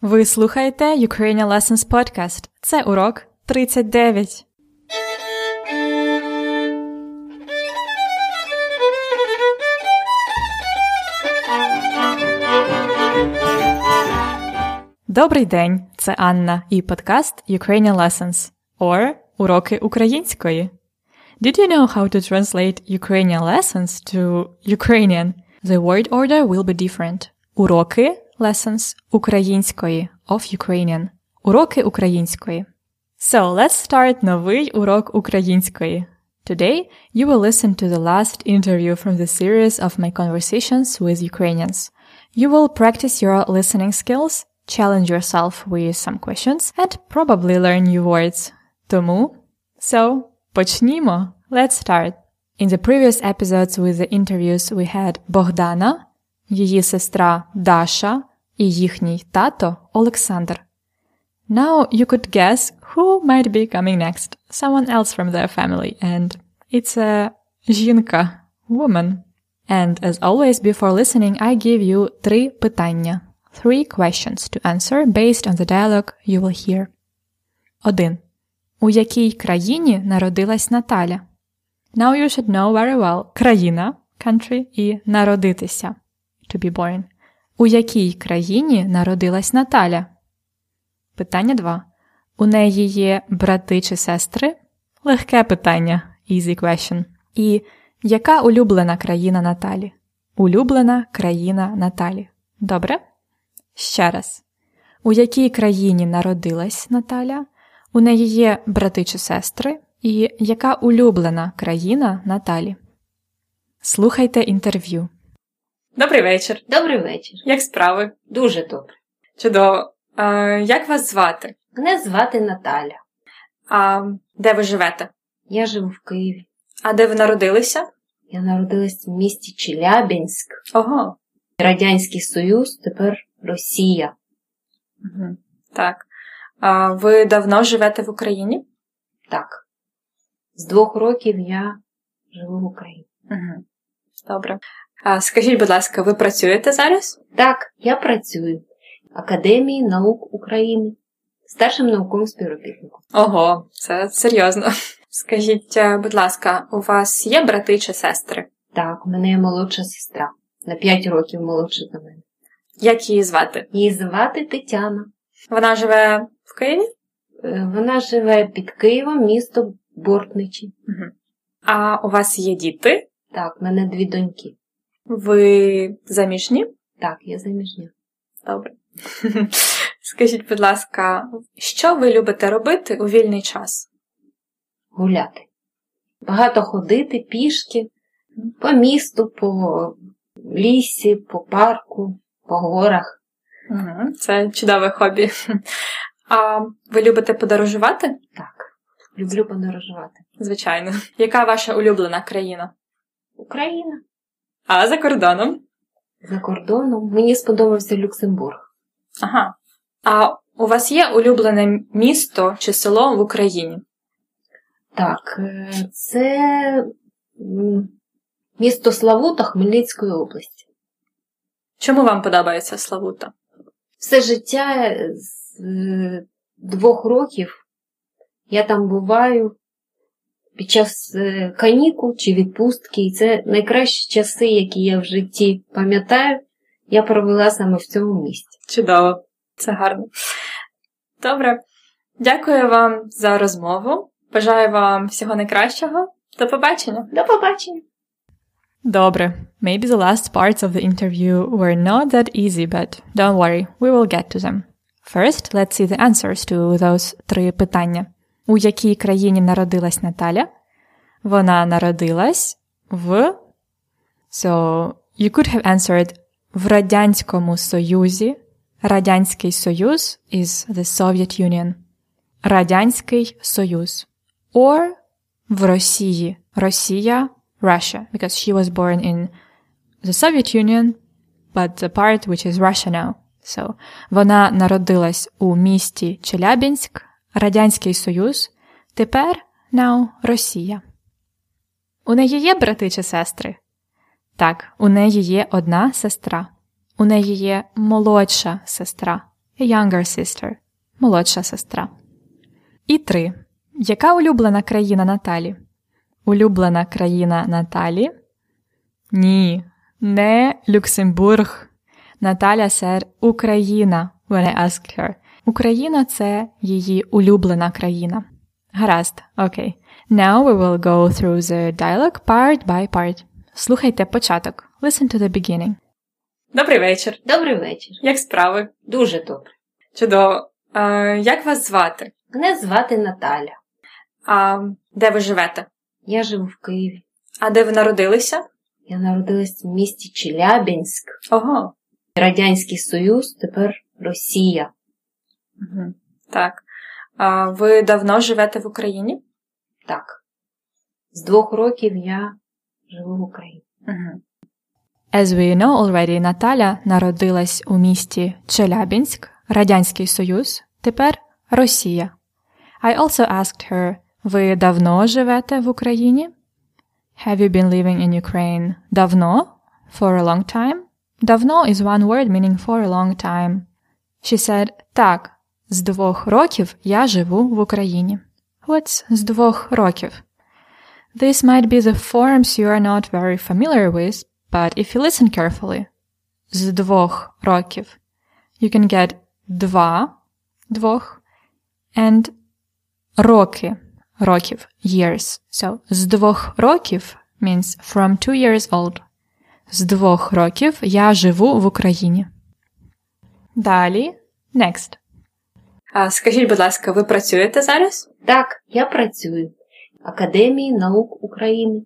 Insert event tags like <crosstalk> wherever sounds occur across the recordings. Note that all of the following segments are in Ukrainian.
Ви слухаєте Ukrainian Lessons Podcast. Це урок 39. Добрий день! Це Анна і подкаст Ukrainian Lessons or Уроки української. Did you know how to translate Ukrainian lessons to Ukrainian? The word order will be different. Уроки lessons української of Ukrainian. Уроки української. So, let's start новий урок української. Today, you will listen to the last interview from the series of my conversations with Ukrainians. You will practice your listening skills, challenge yourself with some questions, and probably learn new words. Тому, so, почнімо. Let's start. In the previous episodes with the interviews we had Богдана, її сестра Даша і їхній тато Олександр. Now you could guess who might be coming next. Someone else from their family, and it's a жінка, woman. And as always, before listening, I give you три питання. Three questions to answer based on the dialogue you will hear. 1. У якій країні народилась Наталя? Now you should know very well країна, country і народитися, to be born. У якій країні народилась Наталя? Питання 2. У неї є брати чи сестри? Легке питання, easy question. І яка улюблена країна Наталі? Улюблена країна Наталі. Добре? Ще раз. У якій країні народилась Наталя? У неї є брати чи сестри? І яка улюблена країна Наталі? Слухайте інтерв'ю. Добрий вечір. Добрий вечір. Як справи? Дуже добре. Чудово. А, як вас звати? Мене звати Наталя. А де ви живете? Я живу в Києві. А де ви народилися? Я народилась в місті Челябинськ. Ого. Радянський Союз, тепер Росія. Угу. Так. А ви давно живете в Україні? Так. З двох років я живу в Україні. Угу. Добре. А скажіть, будь ласка, ви працюєте зараз? Так, я працюю в Академії наук України старшим науковим співробітником. Ого, це серйозно. <laughs> Скажіть, е, будь ласка, у вас є брати чи сестри? Так, у мене є молодша сестра. На 5 років молодша за мене. Як її звати? Її звати Тетяна. Вона живе в Києві? Е, Вона живе під Києвом, місто Бортничі. Угу. А у вас є діти? Так, в мене дві доньки. Ви заміжні? Так, я заміжня. Добре. <laughs> Скажіть, будь ласка, що ви любите робити у вільний час? Гуляти. Багато ходити пішки по місту, по лісі, по парку, по горах. Це чудове хобі. <laughs> А ви любите подорожувати? Так, люблю подорожувати. Звичайно. Яка ваша улюблена країна? Україна. А за кордоном? За кордоном мені сподобався Люксембург. Ага. А у вас є улюблене місто чи село в Україні? Так, е, це місто Славута Хмельницької області. Чому вам подобається Славута? Все життя з е, двох років я там буваю під час е, канікул чи відпустки, і це найкращі часи, які я в житті пам'ятаю, я провела саме в цьому місті. Чудово, це гарно. Добре. Дякую вам за розмову. Бажаю вам всього найкращого. До побачення. До побачення! Добре. Maybe the last parts of the interview were not that easy, but don't worry, we will get to them. First, let's see the answers to those три питання. У якій країні народилась Наталя? Вона народилась в So, you could have answered в Радянському Союзі. Радянський Союз is the Soviet Union. Радянський Союз. Or в Росії. Росія, Russia, because she was born in the Soviet Union, but the part which is Russia now. So, вона народилась у місті Челябінськ, Радянський Союз, тепер now Росія. У неї є брати чи сестри? Так, у неї є одна сестра. У неї є молодша сестра. a younger sister, молодша сестра. І три. Яка улюблена країна Наталі? Улюблена країна Наталі? Ні, не Люксембург. Наталя said Україна when I asked her. Україна це її улюблена країна. Гаразд, окей. Now we will go through the dialogue part by part. Слухайте початок. Listen to the beginning. Добрий вечір. Добрий вечір. Як справи? Дуже добре. Чудово. А, як вас звати? Мене звати Наталя. А де ви живете? Я живу в Києві. А де ви народилися? Я народилась в місті Челябинськ. Ого. Радянський Союз, тепер Росія. Угу. Так. А ви давно живете в Україні? Так. З двох років я живу в Україні. Угу. As we know already, Наталя народилась у місті Челябинськ, Радянський Союз, тепер Росія. I also asked her, ви давно живете в Україні? Have you been living in Ukraine давно? For a long time? Давно is one word meaning for a long time. She said, так, з двох років я живу в Україні. What's з двох років? This might be the forms you are not very familiar with, but if you listen carefully, з двох років, you can get два, двох, and роки, років, years. So, з двох років means from two years old. З двох років я живу в Україні. Далі, next. А скажіть, будь ласка, ви працюєте зараз? Так, я працюю в Академії наук України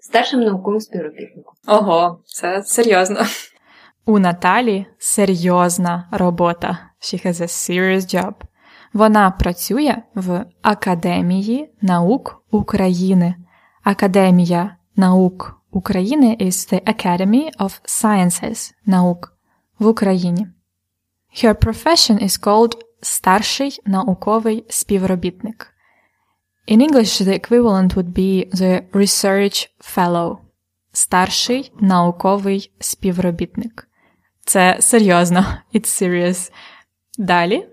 старшим науковим співробітником. Ого, це серйозно. У Наталі серйозна робота. She has a serious job. Вона працює в Академії наук України. Академія наук України is the Academy of Sciences наук в Україні. Her profession is called старший науковий співробітник. In English, the equivalent would be the research fellow. Старший науковий співробітник. Це серйозно. <laughs> It's serious. Далі.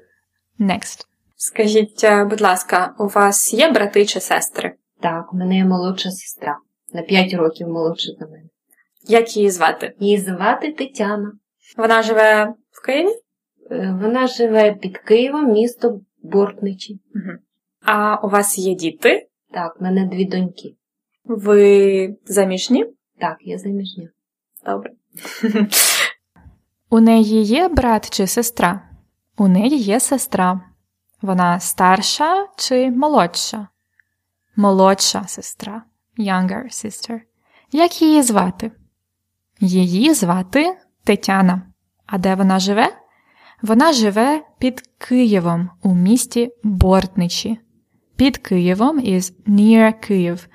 Next. Скажіть, будь ласка, у вас є брати чи сестри? Так, у мене є молодша сестра. На 5 років молодша за мене. Як її звати? Її звати Тетяна. Вона живе в Києві? Е, Вона живе під Києвом, місто Бортничі. Угу. А у вас є діти? Так, в мене дві доньки. Ви заміжні? Так, я заміжня. Добре. <laughs> У неї є брат чи сестра? У неї є сестра. Вона старша чи молодша? Молодша сестра. Younger sister. Як її звати? Її звати Тетяна. А де вона живе? Вона живе під Києвом у місті Бортничі. Під Києвом is near Київ.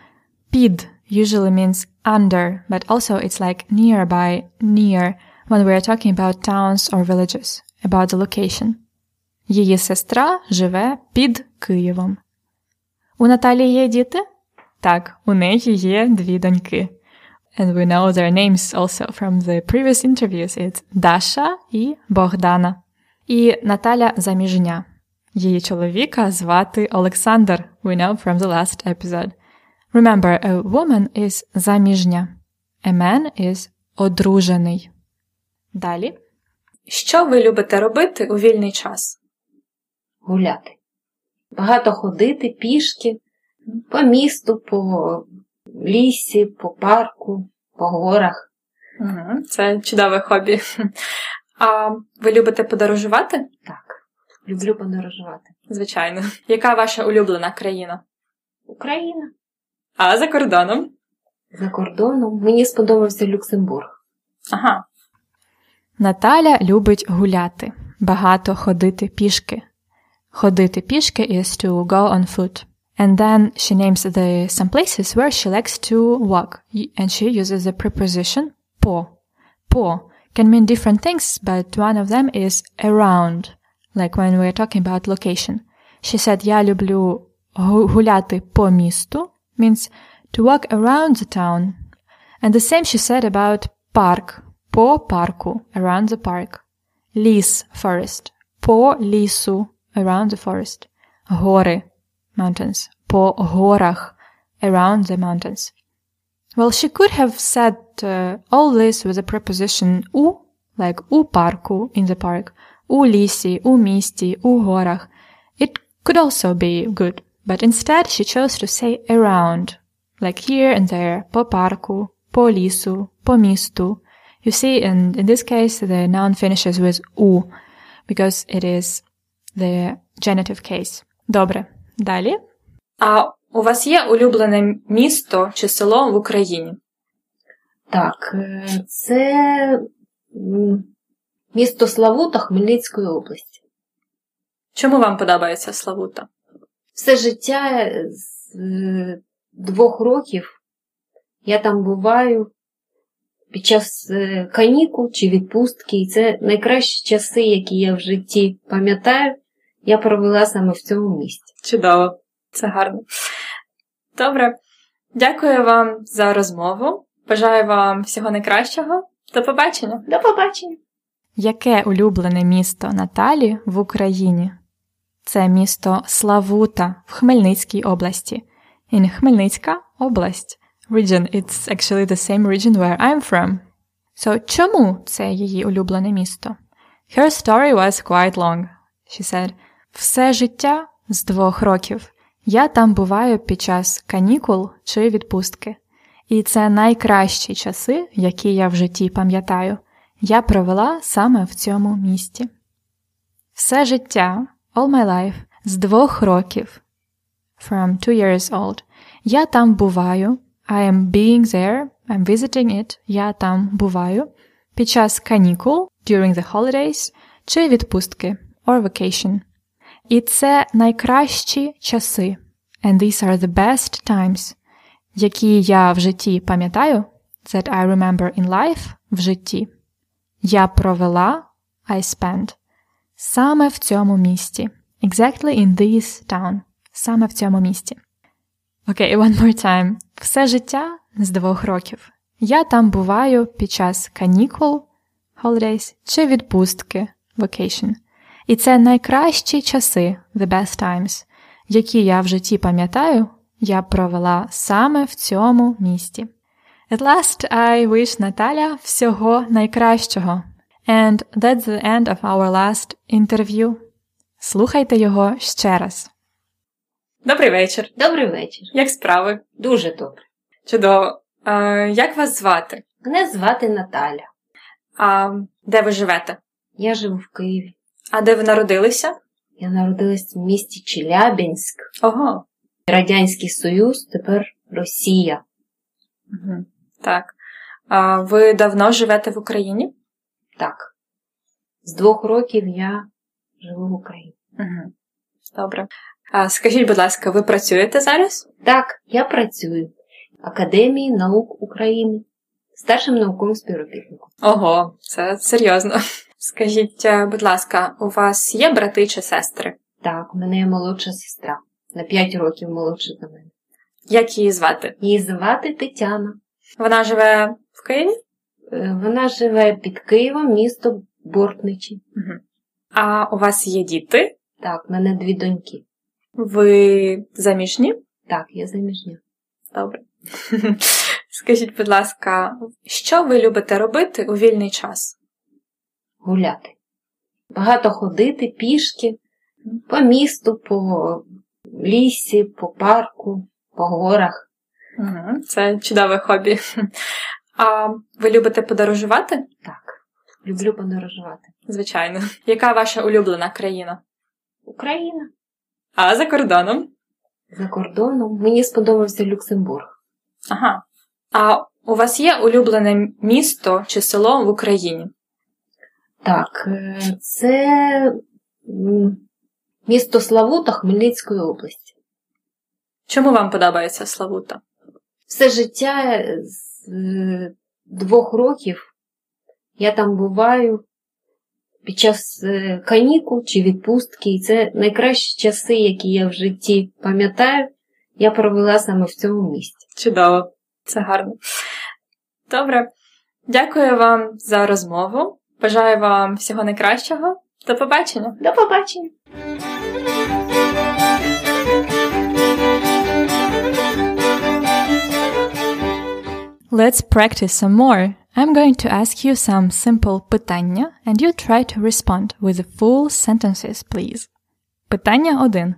Під usually means under, but also it's like nearby, near, when we are talking about towns or villages, about the location. Її сестра живе під Києвом. У Наталії є діти? Так, у неї є дві доньки. And we know their names also from the previous interviews. It's Даша і Богдана. І Наталя заміжня. Її чоловіка звати Олександр. We know from the last episode. Remember, a woman is заміжня. A man is одружений. Далі. Що ви любите робити у вільний час? Гуляти. Багато ходити пішки по місту, по лісі, по парку, по горах. Угу, це чудове хобі. А ви любите подорожувати? Так, люблю подорожувати. Звичайно. Яка ваша улюблена країна? Україна. А за кордоном? За кордоном мені сподобався Люксембург. Ага. Наталя любить гуляти, багато ходити пішки. Ходити пішки is to go on foot. And then she names the some places where she likes to walk. And she uses the preposition по. По can mean different things, but one of them is around, like when we're talking about location. She said, я люблю гуляти по місту, means to walk around the town. And the same she said about park, по парку, around the park. Ліс, forest, по лісу, around the forest. Гори, mountains. По горах, around the mountains. Well, she could have said uh, all this with a preposition у, like у парку, in the park, у лісі, у місті, у горах. It could also be good, but instead she chose to say around, like here and there, по парку, по лісу, по місту. You see, and in this case, the noun finishes with у, because it is the genitive case. Добре. Далі. А у вас є улюблене місто чи село в Україні? Так, е, це місто Славута Хмельницької області. Чому вам подобається Славута? Все життя з е, двох років я там буваю під час е, канікул чи відпустки, і це найкращі часи, які я в житті пам'ятаю, я провела саме в цьому місті. Чудово, це гарно. Добре. Дякую вам за розмову. Бажаю вам всього найкращого. До побачення. До побачення. Яке улюблене місто Наталі в Україні? Це місто Славута в Хмельницькій області. In Хмельницька область. Region, it's actually the same region where I'm from. So, чому це її улюблене місто? Her story was quite long. She said, все життя з двох років. Я там буваю під час канікул чи відпустки. І це найкращі часи, які я в житті пам'ятаю, я провела саме в цьому місті. Все життя, all my life, з двох років, from two years old, я там буваю, I am being there, I'm visiting it, я там буваю, під час канікул, during the holidays, чи відпустки, or vacation. І це найкращі часи. And these are the best times, які я в житті пам'ятаю, that I remember in life в житті. Я провела I spent саме в цьому місті. Exactly in this town. Саме в цьому місті. Окей, okay, one more time. Все життя з двох років. Я там буваю під час канікул, holidays чи відпустки, vacation. І це найкращі часи, the best times, які я в житті пам'ятаю, я провела саме в цьому місті. At last I wish Наталя всього найкращого. And that's the end of our last interview. Слухайте його ще раз. Добрий вечір. Добрий вечір. Як справи? Дуже добре. Чудово. А, Як вас звати? Мене звати Наталя. А де ви живете? Я живу в Києві. А де ви народилися? Я народилась в місті Челябинськ. Ого. Радянський Союз, тепер Росія. Угу. Так. А ви давно живете в Україні? Так. З двох років я живу в Україні. Угу. Добре. А Скажіть, будь ласка, ви працюєте зараз? Так, я працюю в Академії наук України, старшим науковим співробітником. Ого, це серйозно. Скажіть, е, будь ласка, у вас є брати чи сестри? Так, у мене є молодша сестра, на 5 років молодша за мене. Як її звати? Її звати Тетяна. Вона живе в Києві? Е, вона живе під Києвом, місто Бортничі. Угу. А у вас є діти? Так, в мене дві доньки. Ви заміжні? Так, я заміжня. Добре. <laughs> Скажіть, будь ласка, що ви любите робити у вільний час? Гуляти. Багато ходити пішки по місту, по лісі, по парку, по горах. Це чудове хобі. <laughs> А ви любите подорожувати? Так, люблю подорожувати. Звичайно. Яка ваша улюблена країна? Україна. А за кордоном? За кордоном мені сподобався Люксембург. Ага. А у вас є улюблене місто чи село в Україні? Так, е, це місто Славута Хмельницької області. Чому вам подобається Славута? Все життя з е, двох років я там буваю під час е, канікул чи відпустки, і це найкращі часи, які я в житті пам'ятаю, я провела саме в цьому місті. Чудово, це гарно. Добре. Дякую вам за розмову. Бажаю вам всього найкращого. До побачення. До побачення. Let's practice some more. I'm going to ask you some simple питання, and you try to respond with the full sentences, please. Питання 1.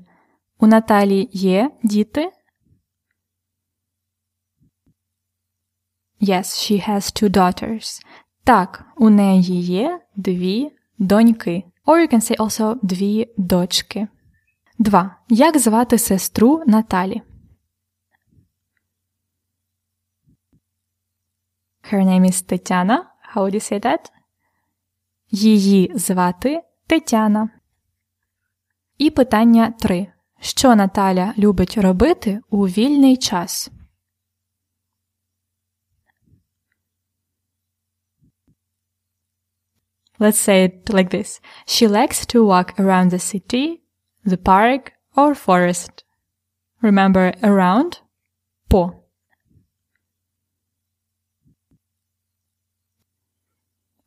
У Наталі є діти? Yes, she has two daughters. Так, у неї є дві доньки. Or you can say also дві дочки. 2. Як звати сестру Наталі? Her name is Тетяна. How would you say that? Її звати Тетяна. І питання 3. Що Наталя любить робити у вільний час? Let's say it like this. She likes to walk around the city, the park, or forest. Remember around? По.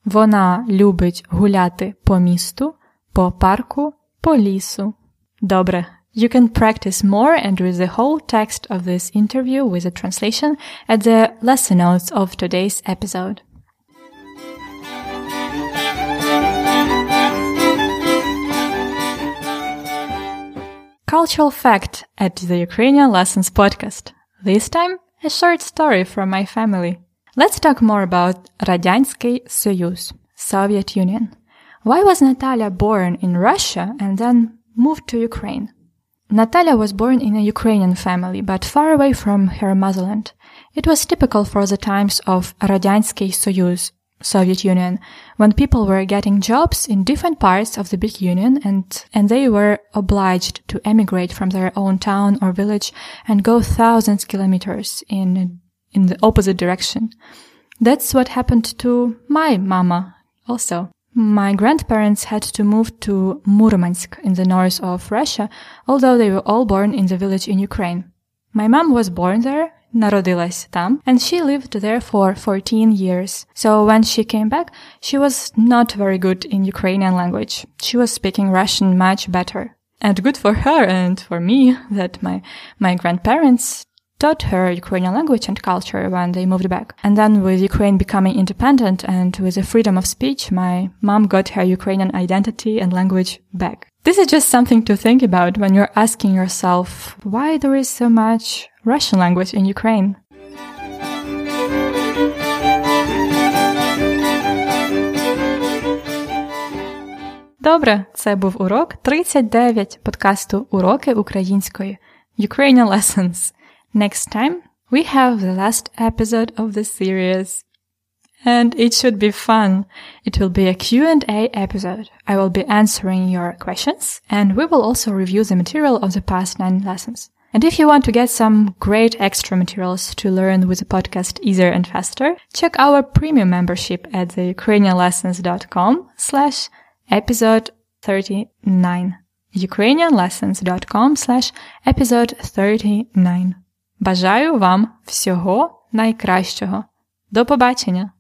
Вона любить гуляти по місту, по парку, по лісу. Добре. You can practice more and read the whole text of this interview with a translation at the lesson notes of today's episode. cultural fact at the Ukrainian Lessons podcast. This time, a short story from my family. Let's talk more about Radyansky Soyuz, Soviet Union. Why was Natalia born in Russia and then moved to Ukraine? Natalia was born in a Ukrainian family, but far away from her motherland. It was typical for the times of Radyansky Soyuz, Soviet Union, when people were getting jobs in different parts of the big union and, and they were obliged to emigrate from their own town or village and go thousands kilometers in, in the opposite direction. That's what happened to my mama also. My grandparents had to move to Murmansk in the north of Russia, although they were all born in the village in Ukraine. My mom was born there народилась там, and she lived there for 14 years. So when she came back, she was not very good in Ukrainian language. She was speaking Russian much better. And good for her and for me that my, my grandparents taught her Ukrainian language and culture when they moved back. And then with Ukraine becoming independent and with the freedom of speech, my mom got her Ukrainian identity and language back. This is just something to think about when you're asking yourself why there is so much Russian language in Ukraine. Добре, це був урок 39 подкасту Уроки української Ukrainian Lessons. Next time we have the last episode of the series. And it should be fun. It will be a Q&A episode. I will be answering your questions and we will also review the material of the past nine lessons. And if you want to get some great extra materials to learn with the podcast easier and faster, check our premium membership at the ukrainianlessons.com slash episode 39. ukrainianlessons.com slash episode 39. Бажаю вам всього найкращого. До побачення!